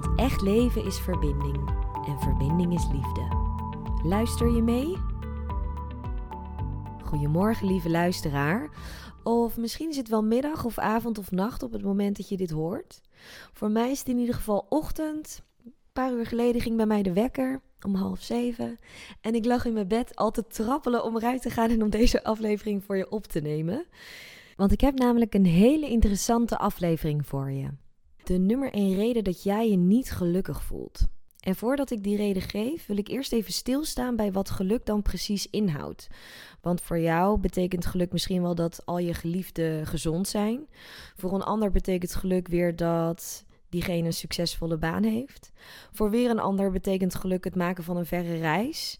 Want echt leven is verbinding en verbinding is liefde. Luister je mee? Goedemorgen, lieve luisteraar. Of misschien is het wel middag of avond of nacht op het moment dat je dit hoort. Voor mij is het in ieder geval ochtend. Een paar uur geleden ging bij mij de wekker om half zeven. En ik lag in mijn bed al te trappelen om eruit te gaan en om deze aflevering voor je op te nemen. Want ik heb namelijk een hele interessante aflevering voor je de nummer één reden dat jij je niet gelukkig voelt. En voordat ik die reden geef, wil ik eerst even stilstaan bij wat geluk dan precies inhoudt. Want voor jou betekent geluk misschien wel dat al je geliefden gezond zijn. Voor een ander betekent geluk weer dat diegene een succesvolle baan heeft. Voor weer een ander betekent geluk het maken van een verre reis.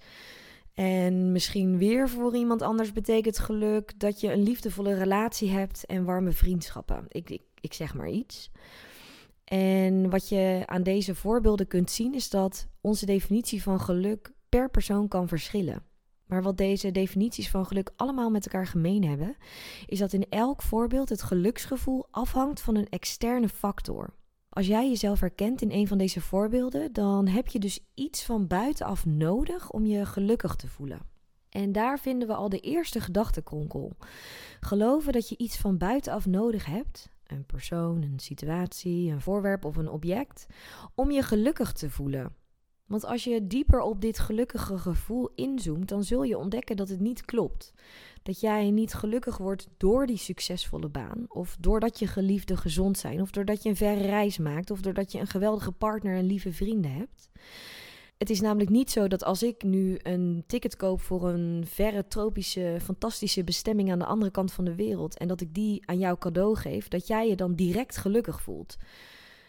En misschien weer voor iemand anders betekent geluk dat je een liefdevolle relatie hebt en warme vriendschappen. Ik, ik, ik zeg maar iets. En wat je aan deze voorbeelden kunt zien is dat onze definitie van geluk per persoon kan verschillen. Maar wat deze definities van geluk allemaal met elkaar gemeen hebben, is dat in elk voorbeeld het geluksgevoel afhangt van een externe factor. Als jij jezelf herkent in een van deze voorbeelden, dan heb je dus iets van buitenaf nodig om je gelukkig te voelen. En daar vinden we al de eerste gedachtenkronkel. Geloven dat je iets van buitenaf nodig hebt, een persoon, een situatie, een voorwerp of een object, om je gelukkig te voelen. Want als je dieper op dit gelukkige gevoel inzoomt, dan zul je ontdekken dat het niet klopt. Dat jij niet gelukkig wordt door die succesvolle baan, of doordat je geliefden gezond zijn, of doordat je een verre reis maakt, of doordat je een geweldige partner en lieve vrienden hebt. Het is namelijk niet zo dat als ik nu een ticket koop voor een verre, tropische, fantastische bestemming aan de andere kant van de wereld en dat ik die aan jou cadeau geef, dat jij je dan direct gelukkig voelt.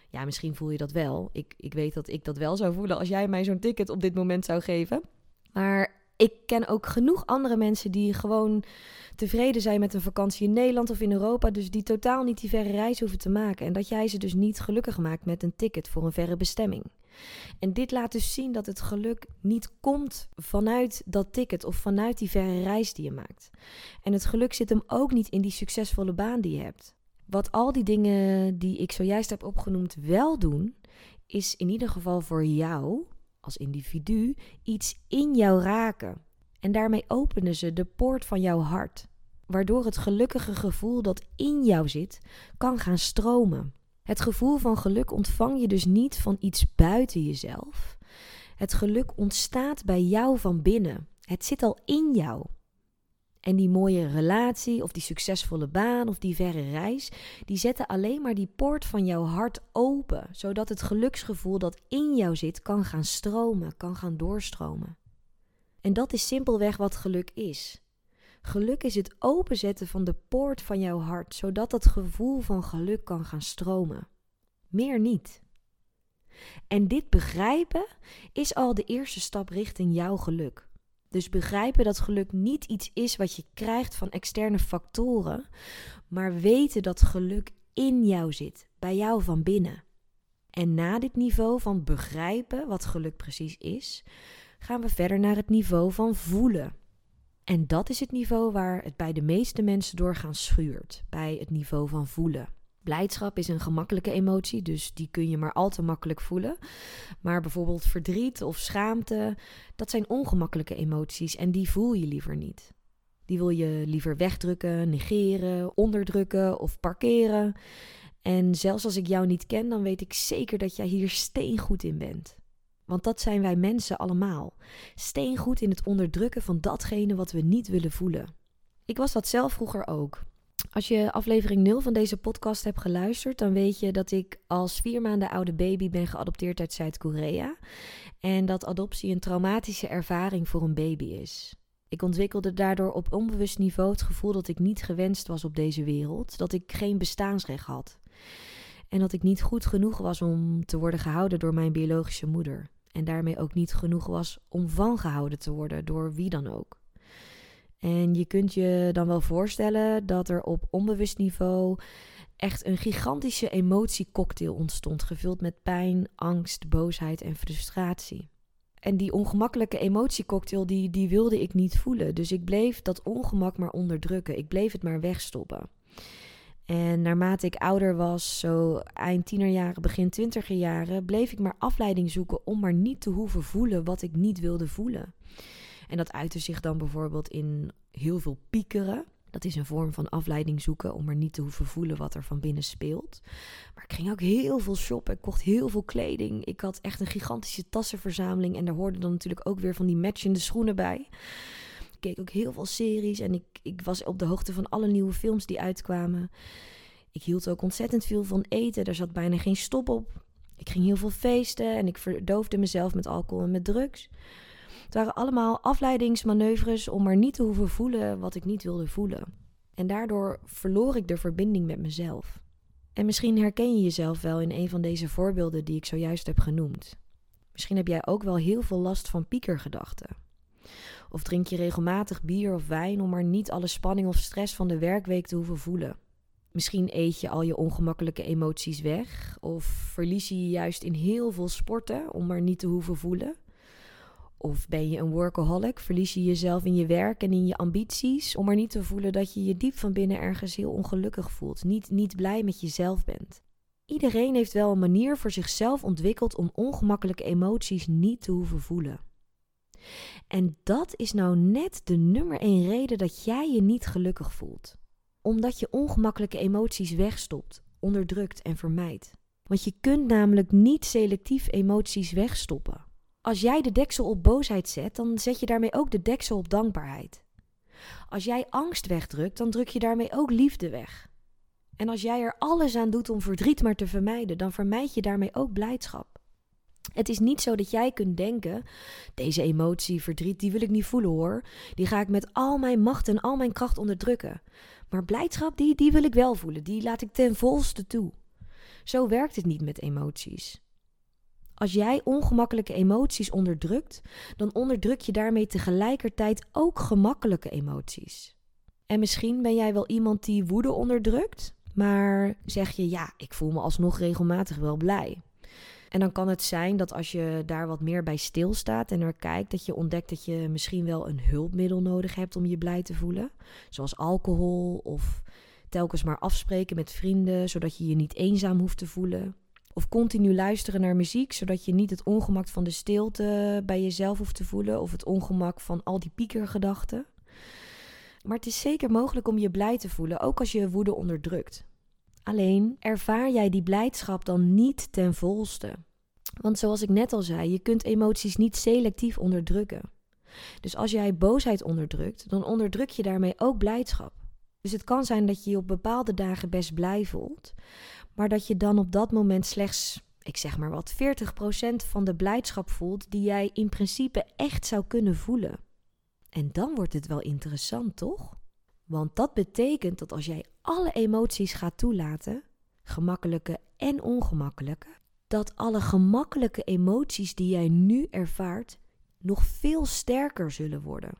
Ja, misschien voel je dat wel. Ik, ik weet dat ik dat wel zou voelen als jij mij zo'n ticket op dit moment zou geven. Maar ik ken ook genoeg andere mensen die gewoon tevreden zijn met een vakantie in Nederland of in Europa, dus die totaal niet die verre reis hoeven te maken. En dat jij ze dus niet gelukkig maakt met een ticket voor een verre bestemming. En dit laat dus zien dat het geluk niet komt vanuit dat ticket of vanuit die verre reis die je maakt. En het geluk zit hem ook niet in die succesvolle baan die je hebt. Wat al die dingen die ik zojuist heb opgenoemd wel doen, is in ieder geval voor jou als individu iets in jou raken. En daarmee openen ze de poort van jouw hart, waardoor het gelukkige gevoel dat in jou zit kan gaan stromen. Het gevoel van geluk ontvang je dus niet van iets buiten jezelf. Het geluk ontstaat bij jou van binnen. Het zit al in jou. En die mooie relatie, of die succesvolle baan, of die verre reis, die zetten alleen maar die poort van jouw hart open, zodat het geluksgevoel dat in jou zit kan gaan stromen, kan gaan doorstromen. En dat is simpelweg wat geluk is. Geluk is het openzetten van de poort van jouw hart, zodat dat gevoel van geluk kan gaan stromen. Meer niet. En dit begrijpen is al de eerste stap richting jouw geluk. Dus begrijpen dat geluk niet iets is wat je krijgt van externe factoren, maar weten dat geluk in jou zit, bij jou van binnen. En na dit niveau van begrijpen wat geluk precies is, gaan we verder naar het niveau van voelen. En dat is het niveau waar het bij de meeste mensen doorgaan schuurt, bij het niveau van voelen. Blijdschap is een gemakkelijke emotie, dus die kun je maar al te makkelijk voelen. Maar bijvoorbeeld verdriet of schaamte, dat zijn ongemakkelijke emoties en die voel je liever niet. Die wil je liever wegdrukken, negeren, onderdrukken of parkeren. En zelfs als ik jou niet ken, dan weet ik zeker dat jij hier steengoed in bent. Want dat zijn wij mensen allemaal. Steengoed in het onderdrukken van datgene wat we niet willen voelen. Ik was dat zelf vroeger ook. Als je aflevering 0 van deze podcast hebt geluisterd, dan weet je dat ik als vier maanden oude baby ben geadopteerd uit Zuid-Korea. En dat adoptie een traumatische ervaring voor een baby is. Ik ontwikkelde daardoor op onbewust niveau het gevoel dat ik niet gewenst was op deze wereld, dat ik geen bestaansrecht had. En dat ik niet goed genoeg was om te worden gehouden door mijn biologische moeder. En daarmee ook niet genoeg was om van gehouden te worden door wie dan ook. En je kunt je dan wel voorstellen dat er op onbewust niveau echt een gigantische emotiecocktail ontstond, gevuld met pijn, angst, boosheid en frustratie. En die ongemakkelijke emotiecocktail, die, die wilde ik niet voelen. Dus ik bleef dat ongemak maar onderdrukken. Ik bleef het maar wegstoppen. En naarmate ik ouder was, zo eind tienerjaren, begin twintiger jaren, bleef ik maar afleiding zoeken om maar niet te hoeven voelen wat ik niet wilde voelen. En dat uitte zich dan bijvoorbeeld in heel veel piekeren. Dat is een vorm van afleiding zoeken om maar niet te hoeven voelen wat er van binnen speelt. Maar ik ging ook heel veel shoppen. Ik kocht heel veel kleding. Ik had echt een gigantische tassenverzameling. En daar hoorden dan natuurlijk ook weer van die matchende schoenen bij. Ik keek ook heel veel series en ik, ik was op de hoogte van alle nieuwe films die uitkwamen. Ik hield ook ontzettend veel van eten. Daar zat bijna geen stop op. Ik ging heel veel feesten en ik verdoofde mezelf met alcohol en met drugs. Het waren allemaal afleidingsmanoeuvres om maar niet te hoeven voelen wat ik niet wilde voelen. En daardoor verloor ik de verbinding met mezelf. En misschien herken je jezelf wel in een van deze voorbeelden die ik zojuist heb genoemd. Misschien heb jij ook wel heel veel last van piekergedachten. Of drink je regelmatig bier of wijn om maar niet alle spanning of stress van de werkweek te hoeven voelen. Misschien eet je al je ongemakkelijke emoties weg, of verlies je je juist in heel veel sporten om maar niet te hoeven voelen. Of ben je een workaholic? Verlies je jezelf in je werk en in je ambities om maar niet te voelen dat je je diep van binnen ergens heel ongelukkig voelt, niet, niet blij met jezelf bent. Iedereen heeft wel een manier voor zichzelf ontwikkeld om ongemakkelijke emoties niet te hoeven voelen. En dat is nou net de nummer één reden dat jij je niet gelukkig voelt. Omdat je ongemakkelijke emoties wegstopt, onderdrukt en vermijdt. Want je kunt namelijk niet selectief emoties wegstoppen. Als jij de deksel op boosheid zet, dan zet je daarmee ook de deksel op dankbaarheid. Als jij angst wegdrukt, dan druk je daarmee ook liefde weg. En als jij er alles aan doet om verdriet maar te vermijden, dan vermijd je daarmee ook blijdschap. Het is niet zo dat jij kunt denken: deze emotie, verdriet, die wil ik niet voelen hoor. Die ga ik met al mijn macht en al mijn kracht onderdrukken. Maar blijdschap, die, die wil ik wel voelen. Die laat ik ten volste toe. Zo werkt het niet met emoties. Als jij ongemakkelijke emoties onderdrukt, dan onderdruk je daarmee tegelijkertijd ook gemakkelijke emoties. En misschien ben jij wel iemand die woede onderdrukt, maar zeg je ja, ik voel me alsnog regelmatig wel blij. En dan kan het zijn dat als je daar wat meer bij stilstaat en er kijkt, dat je ontdekt dat je misschien wel een hulpmiddel nodig hebt om je blij te voelen. Zoals alcohol of telkens maar afspreken met vrienden, zodat je je niet eenzaam hoeft te voelen. Of continu luisteren naar muziek, zodat je niet het ongemak van de stilte bij jezelf hoeft te voelen. Of het ongemak van al die piekergedachten. Maar het is zeker mogelijk om je blij te voelen, ook als je woede onderdrukt. Alleen ervaar jij die blijdschap dan niet ten volste. Want zoals ik net al zei, je kunt emoties niet selectief onderdrukken. Dus als jij boosheid onderdrukt, dan onderdruk je daarmee ook blijdschap. Dus het kan zijn dat je je op bepaalde dagen best blij voelt, maar dat je dan op dat moment slechts, ik zeg maar wat, 40% van de blijdschap voelt die jij in principe echt zou kunnen voelen. En dan wordt het wel interessant, toch? Want dat betekent dat als jij alle emoties gaat toelaten, gemakkelijke en ongemakkelijke, dat alle gemakkelijke emoties die jij nu ervaart nog veel sterker zullen worden.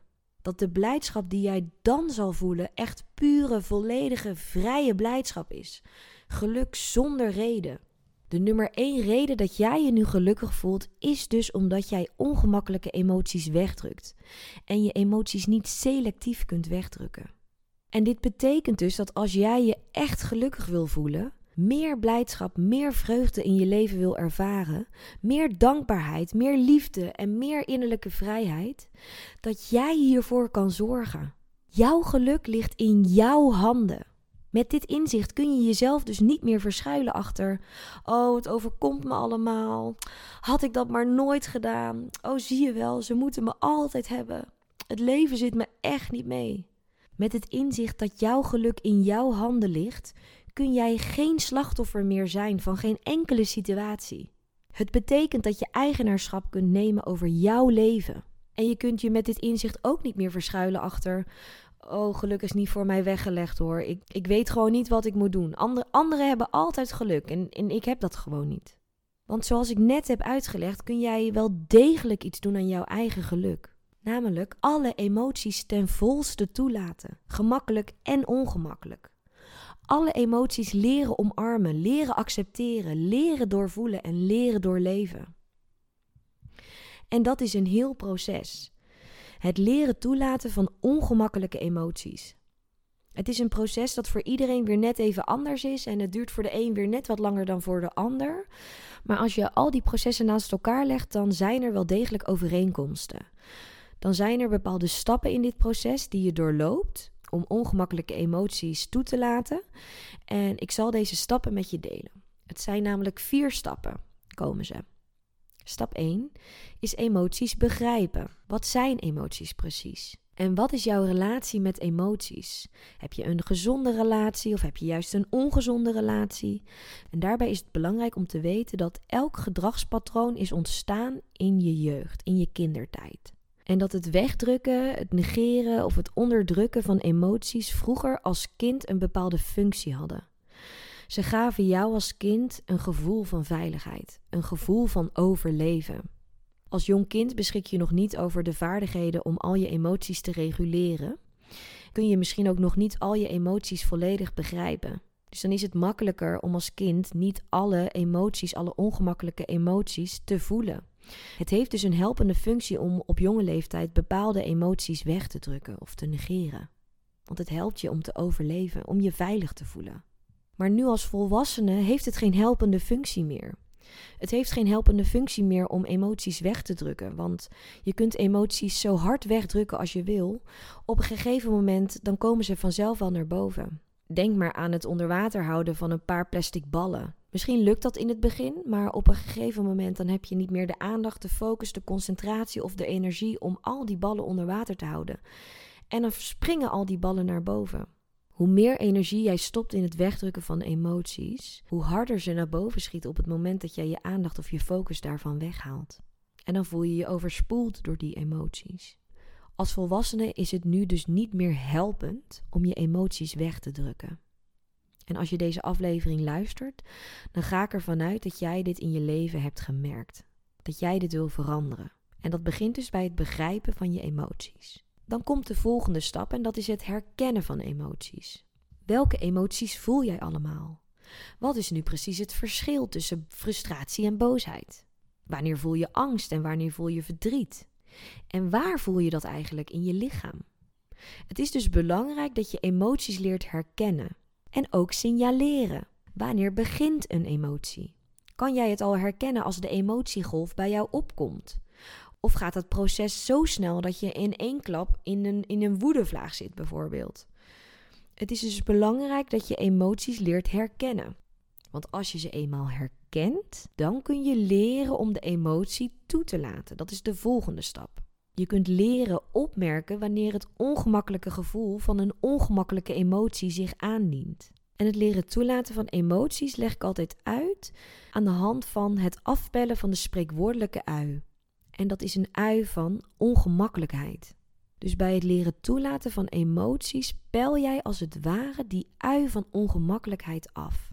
Dat de blijdschap die jij dan zal voelen echt pure, volledige, vrije blijdschap is. Geluk zonder reden. De nummer één reden dat jij je nu gelukkig voelt, is dus omdat jij ongemakkelijke emoties wegdrukt. En je emoties niet selectief kunt wegdrukken. En dit betekent dus dat als jij je echt gelukkig wil voelen, meer blijdschap, meer vreugde in je leven wil ervaren, meer dankbaarheid, meer liefde en meer innerlijke vrijheid, dat jij hiervoor kan zorgen. Jouw geluk ligt in jouw handen. Met dit inzicht kun je jezelf dus niet meer verschuilen achter: Oh, het overkomt me allemaal. Had ik dat maar nooit gedaan. Oh, zie je wel, ze moeten me altijd hebben. Het leven zit me echt niet mee. Met het inzicht dat jouw geluk in jouw handen ligt, kun jij geen slachtoffer meer zijn van geen enkele situatie. Het betekent dat je eigenaarschap kunt nemen over jouw leven. En je kunt je met dit inzicht ook niet meer verschuilen achter: Oh, geluk is niet voor mij weggelegd hoor. Ik, ik weet gewoon niet wat ik moet doen. Andere, anderen hebben altijd geluk en, en ik heb dat gewoon niet. Want zoals ik net heb uitgelegd, kun jij wel degelijk iets doen aan jouw eigen geluk. Namelijk alle emoties ten volste toelaten, gemakkelijk en ongemakkelijk. Alle emoties leren omarmen, leren accepteren, leren doorvoelen en leren doorleven. En dat is een heel proces. Het leren toelaten van ongemakkelijke emoties. Het is een proces dat voor iedereen weer net even anders is en het duurt voor de een weer net wat langer dan voor de ander. Maar als je al die processen naast elkaar legt, dan zijn er wel degelijk overeenkomsten. Dan zijn er bepaalde stappen in dit proces die je doorloopt om ongemakkelijke emoties toe te laten. En ik zal deze stappen met je delen. Het zijn namelijk vier stappen, komen ze. Stap 1 is emoties begrijpen. Wat zijn emoties precies? En wat is jouw relatie met emoties? Heb je een gezonde relatie of heb je juist een ongezonde relatie? En daarbij is het belangrijk om te weten dat elk gedragspatroon is ontstaan in je jeugd, in je kindertijd. En dat het wegdrukken, het negeren of het onderdrukken van emoties vroeger als kind een bepaalde functie hadden. Ze gaven jou als kind een gevoel van veiligheid, een gevoel van overleven. Als jong kind beschik je nog niet over de vaardigheden om al je emoties te reguleren. Kun je misschien ook nog niet al je emoties volledig begrijpen. Dus dan is het makkelijker om als kind niet alle emoties, alle ongemakkelijke emoties te voelen. Het heeft dus een helpende functie om op jonge leeftijd bepaalde emoties weg te drukken of te negeren. Want het helpt je om te overleven, om je veilig te voelen. Maar nu als volwassene heeft het geen helpende functie meer. Het heeft geen helpende functie meer om emoties weg te drukken, want je kunt emoties zo hard wegdrukken als je wil. Op een gegeven moment dan komen ze vanzelf wel naar boven. Denk maar aan het onder water houden van een paar plastic ballen. Misschien lukt dat in het begin, maar op een gegeven moment dan heb je niet meer de aandacht, de focus, de concentratie of de energie om al die ballen onder water te houden. En dan springen al die ballen naar boven. Hoe meer energie jij stopt in het wegdrukken van emoties, hoe harder ze naar boven schieten op het moment dat jij je aandacht of je focus daarvan weghaalt. En dan voel je je overspoeld door die emoties. Als volwassene is het nu dus niet meer helpend om je emoties weg te drukken. En als je deze aflevering luistert, dan ga ik ervan uit dat jij dit in je leven hebt gemerkt. Dat jij dit wil veranderen. En dat begint dus bij het begrijpen van je emoties. Dan komt de volgende stap en dat is het herkennen van emoties. Welke emoties voel jij allemaal? Wat is nu precies het verschil tussen frustratie en boosheid? Wanneer voel je angst en wanneer voel je verdriet? En waar voel je dat eigenlijk in je lichaam? Het is dus belangrijk dat je emoties leert herkennen en ook signaleren. Wanneer begint een emotie? Kan jij het al herkennen als de emotiegolf bij jou opkomt? Of gaat het proces zo snel dat je in één klap in een, in een woedevlaag zit, bijvoorbeeld? Het is dus belangrijk dat je emoties leert herkennen. Want als je ze eenmaal herkent, dan kun je leren om de emotie toe te laten. Dat is de volgende stap. Je kunt leren opmerken wanneer het ongemakkelijke gevoel van een ongemakkelijke emotie zich aandient. En het leren toelaten van emoties leg ik altijd uit aan de hand van het afpellen van de spreekwoordelijke ui. En dat is een ui van ongemakkelijkheid. Dus bij het leren toelaten van emoties pel jij als het ware die ui van ongemakkelijkheid af.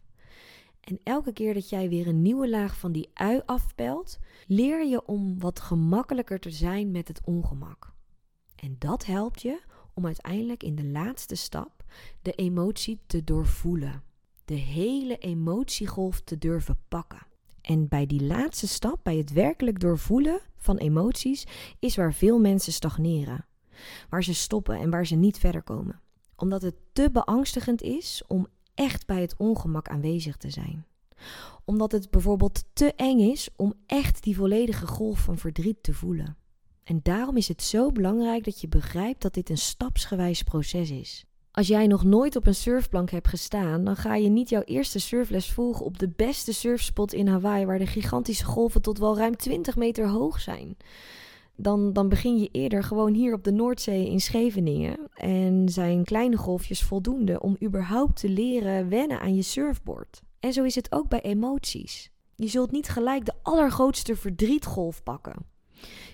En elke keer dat jij weer een nieuwe laag van die ui afpelt, leer je om wat gemakkelijker te zijn met het ongemak. En dat helpt je om uiteindelijk in de laatste stap de emotie te doorvoelen. De hele emotiegolf te durven pakken. En bij die laatste stap, bij het werkelijk doorvoelen van emoties, is waar veel mensen stagneren. Waar ze stoppen en waar ze niet verder komen. Omdat het te beangstigend is om echt bij het ongemak aanwezig te zijn. Omdat het bijvoorbeeld te eng is om echt die volledige golf van verdriet te voelen. En daarom is het zo belangrijk dat je begrijpt dat dit een stapsgewijs proces is. Als jij nog nooit op een surfplank hebt gestaan, dan ga je niet jouw eerste surfles volgen op de beste surfspot in Hawaii, waar de gigantische golven tot wel ruim 20 meter hoog zijn. Dan, dan begin je eerder gewoon hier op de Noordzee in Scheveningen. En zijn kleine golfjes voldoende om überhaupt te leren wennen aan je surfboard. En zo is het ook bij emoties. Je zult niet gelijk de allergrootste verdrietgolf pakken.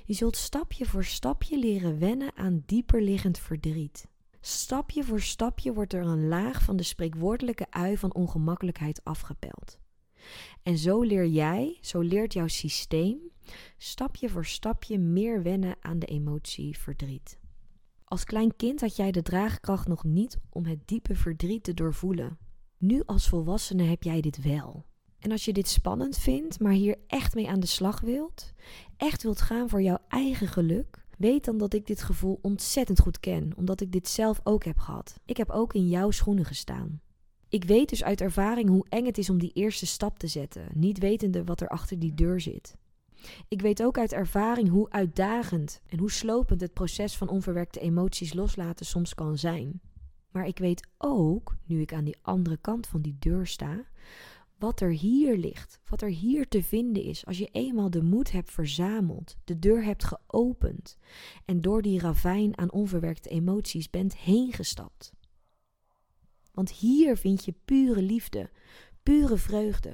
Je zult stapje voor stapje leren wennen aan dieperliggend verdriet. Stapje voor stapje wordt er een laag van de spreekwoordelijke ui van ongemakkelijkheid afgepeld. En zo leer jij, zo leert jouw systeem stapje voor stapje meer wennen aan de emotie verdriet. Als klein kind had jij de draagkracht nog niet om het diepe verdriet te doorvoelen. Nu als volwassene heb jij dit wel. En als je dit spannend vindt, maar hier echt mee aan de slag wilt, echt wilt gaan voor jouw eigen geluk, weet dan dat ik dit gevoel ontzettend goed ken, omdat ik dit zelf ook heb gehad. Ik heb ook in jouw schoenen gestaan. Ik weet dus uit ervaring hoe eng het is om die eerste stap te zetten, niet wetende wat er achter die deur zit. Ik weet ook uit ervaring hoe uitdagend en hoe slopend het proces van onverwerkte emoties loslaten soms kan zijn. Maar ik weet ook, nu ik aan die andere kant van die deur sta, wat er hier ligt, wat er hier te vinden is als je eenmaal de moed hebt verzameld, de deur hebt geopend en door die ravijn aan onverwerkte emoties bent heen gestapt. Want hier vind je pure liefde, pure vreugde,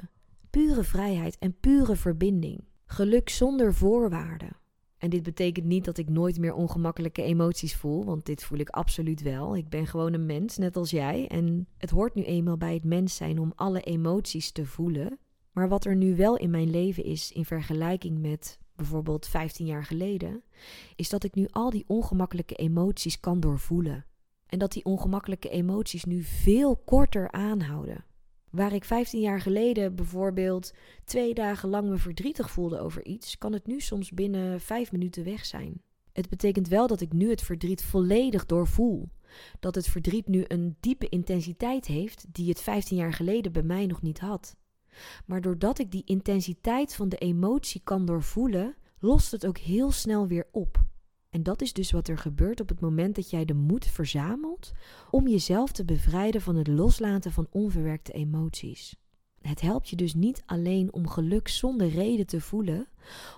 pure vrijheid en pure verbinding. Geluk zonder voorwaarden. En dit betekent niet dat ik nooit meer ongemakkelijke emoties voel, want dit voel ik absoluut wel. Ik ben gewoon een mens, net als jij. En het hoort nu eenmaal bij het mens zijn om alle emoties te voelen. Maar wat er nu wel in mijn leven is, in vergelijking met bijvoorbeeld 15 jaar geleden, is dat ik nu al die ongemakkelijke emoties kan doorvoelen. En dat die ongemakkelijke emoties nu veel korter aanhouden. Waar ik 15 jaar geleden bijvoorbeeld twee dagen lang me verdrietig voelde over iets, kan het nu soms binnen vijf minuten weg zijn. Het betekent wel dat ik nu het verdriet volledig doorvoel. Dat het verdriet nu een diepe intensiteit heeft die het 15 jaar geleden bij mij nog niet had. Maar doordat ik die intensiteit van de emotie kan doorvoelen, lost het ook heel snel weer op. En dat is dus wat er gebeurt op het moment dat jij de moed verzamelt om jezelf te bevrijden van het loslaten van onverwerkte emoties. Het helpt je dus niet alleen om geluk zonder reden te voelen,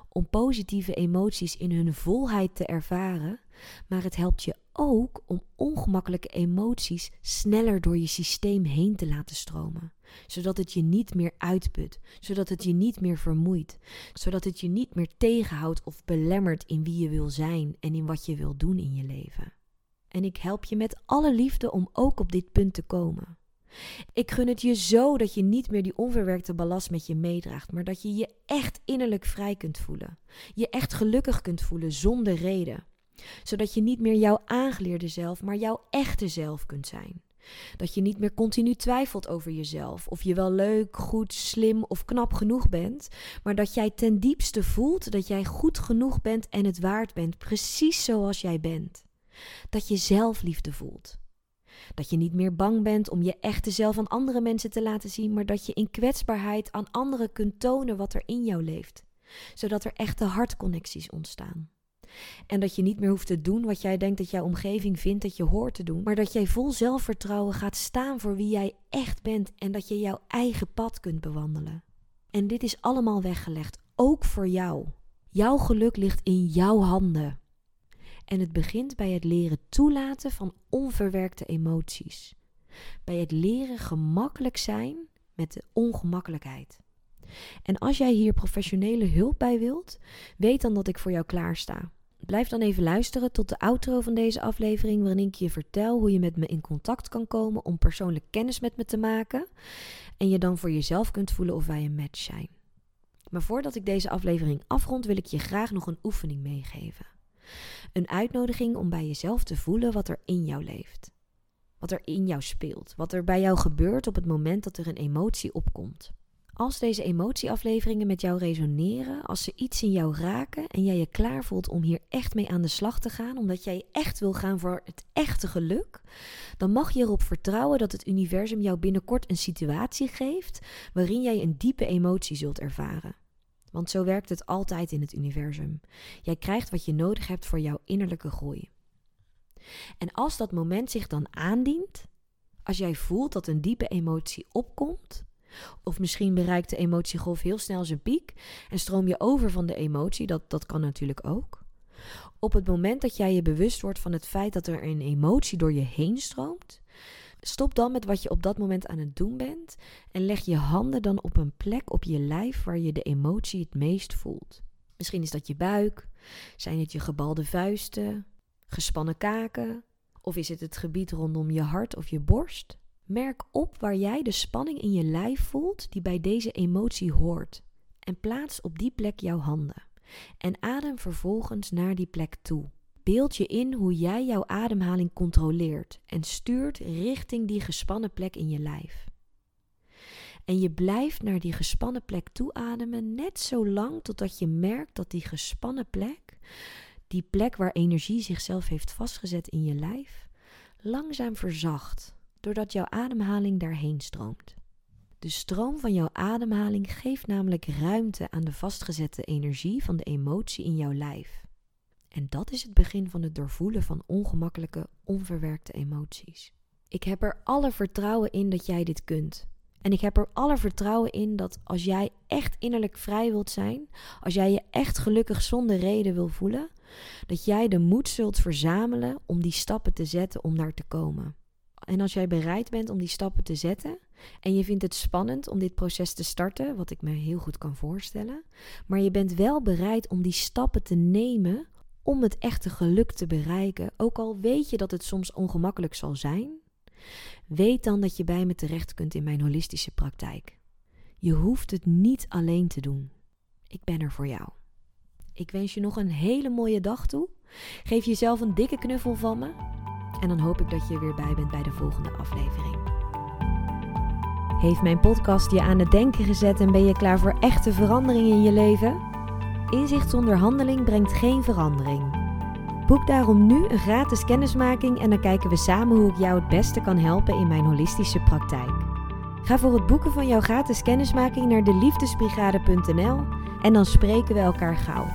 om positieve emoties in hun volheid te ervaren, maar het helpt je ook om ongemakkelijke emoties sneller door je systeem heen te laten stromen, zodat het je niet meer uitput, zodat het je niet meer vermoeit, zodat het je niet meer tegenhoudt of belemmert in wie je wil zijn en in wat je wil doen in je leven. En ik help je met alle liefde om ook op dit punt te komen. Ik gun het je zo dat je niet meer die onverwerkte ballast met je meedraagt, maar dat je je echt innerlijk vrij kunt voelen. Je echt gelukkig kunt voelen zonder reden. Zodat je niet meer jouw aangeleerde zelf, maar jouw echte zelf kunt zijn. Dat je niet meer continu twijfelt over jezelf, of je wel leuk, goed, slim of knap genoeg bent, maar dat jij ten diepste voelt dat jij goed genoeg bent en het waard bent, precies zoals jij bent. Dat je zelfliefde voelt. Dat je niet meer bang bent om je echte zelf aan andere mensen te laten zien, maar dat je in kwetsbaarheid aan anderen kunt tonen wat er in jou leeft, zodat er echte hartconnecties ontstaan. En dat je niet meer hoeft te doen wat jij denkt dat jouw omgeving vindt dat je hoort te doen, maar dat jij vol zelfvertrouwen gaat staan voor wie jij echt bent en dat je jouw eigen pad kunt bewandelen. En dit is allemaal weggelegd, ook voor jou. Jouw geluk ligt in jouw handen. En het begint bij het leren toelaten van onverwerkte emoties. Bij het leren gemakkelijk zijn met de ongemakkelijkheid. En als jij hier professionele hulp bij wilt, weet dan dat ik voor jou klaarsta. Blijf dan even luisteren tot de outro van deze aflevering, waarin ik je vertel hoe je met me in contact kan komen om persoonlijk kennis met me te maken en je dan voor jezelf kunt voelen of wij een match zijn. Maar voordat ik deze aflevering afrond, wil ik je graag nog een oefening meegeven. Een uitnodiging om bij jezelf te voelen wat er in jou leeft. Wat er in jou speelt. Wat er bij jou gebeurt op het moment dat er een emotie opkomt. Als deze emotieafleveringen met jou resoneren, als ze iets in jou raken en jij je klaar voelt om hier echt mee aan de slag te gaan, omdat jij echt wil gaan voor het echte geluk, dan mag je erop vertrouwen dat het universum jou binnenkort een situatie geeft waarin jij een diepe emotie zult ervaren. Want zo werkt het altijd in het universum. Jij krijgt wat je nodig hebt voor jouw innerlijke groei. En als dat moment zich dan aandient, als jij voelt dat een diepe emotie opkomt, of misschien bereikt de emotiegolf heel snel zijn piek en stroom je over van de emotie, dat, dat kan natuurlijk ook. Op het moment dat jij je bewust wordt van het feit dat er een emotie door je heen stroomt, Stop dan met wat je op dat moment aan het doen bent en leg je handen dan op een plek op je lijf waar je de emotie het meest voelt. Misschien is dat je buik, zijn het je gebalde vuisten, gespannen kaken, of is het het gebied rondom je hart of je borst? Merk op waar jij de spanning in je lijf voelt die bij deze emotie hoort. En plaats op die plek jouw handen. En adem vervolgens naar die plek toe. Beeld je in hoe jij jouw ademhaling controleert en stuurt richting die gespannen plek in je lijf. En je blijft naar die gespannen plek toe ademen, net zo lang totdat je merkt dat die gespannen plek, die plek waar energie zichzelf heeft vastgezet in je lijf, langzaam verzacht, doordat jouw ademhaling daarheen stroomt. De stroom van jouw ademhaling geeft namelijk ruimte aan de vastgezette energie van de emotie in jouw lijf. En dat is het begin van het doorvoelen van ongemakkelijke, onverwerkte emoties. Ik heb er alle vertrouwen in dat jij dit kunt. En ik heb er alle vertrouwen in dat als jij echt innerlijk vrij wilt zijn, als jij je echt gelukkig zonder reden wil voelen, dat jij de moed zult verzamelen om die stappen te zetten om daar te komen. En als jij bereid bent om die stappen te zetten en je vindt het spannend om dit proces te starten, wat ik me heel goed kan voorstellen, maar je bent wel bereid om die stappen te nemen om het echte geluk te bereiken, ook al weet je dat het soms ongemakkelijk zal zijn, weet dan dat je bij me terecht kunt in mijn holistische praktijk. Je hoeft het niet alleen te doen. Ik ben er voor jou. Ik wens je nog een hele mooie dag toe. Geef jezelf een dikke knuffel van me. En dan hoop ik dat je er weer bij bent bij de volgende aflevering. Heeft mijn podcast je aan het denken gezet en ben je klaar voor echte verandering in je leven? Inzicht zonder handeling brengt geen verandering. Boek daarom nu een gratis kennismaking en dan kijken we samen hoe ik jou het beste kan helpen in mijn holistische praktijk. Ga voor het boeken van jouw gratis kennismaking naar de liefdesbrigade.nl en dan spreken we elkaar gauw.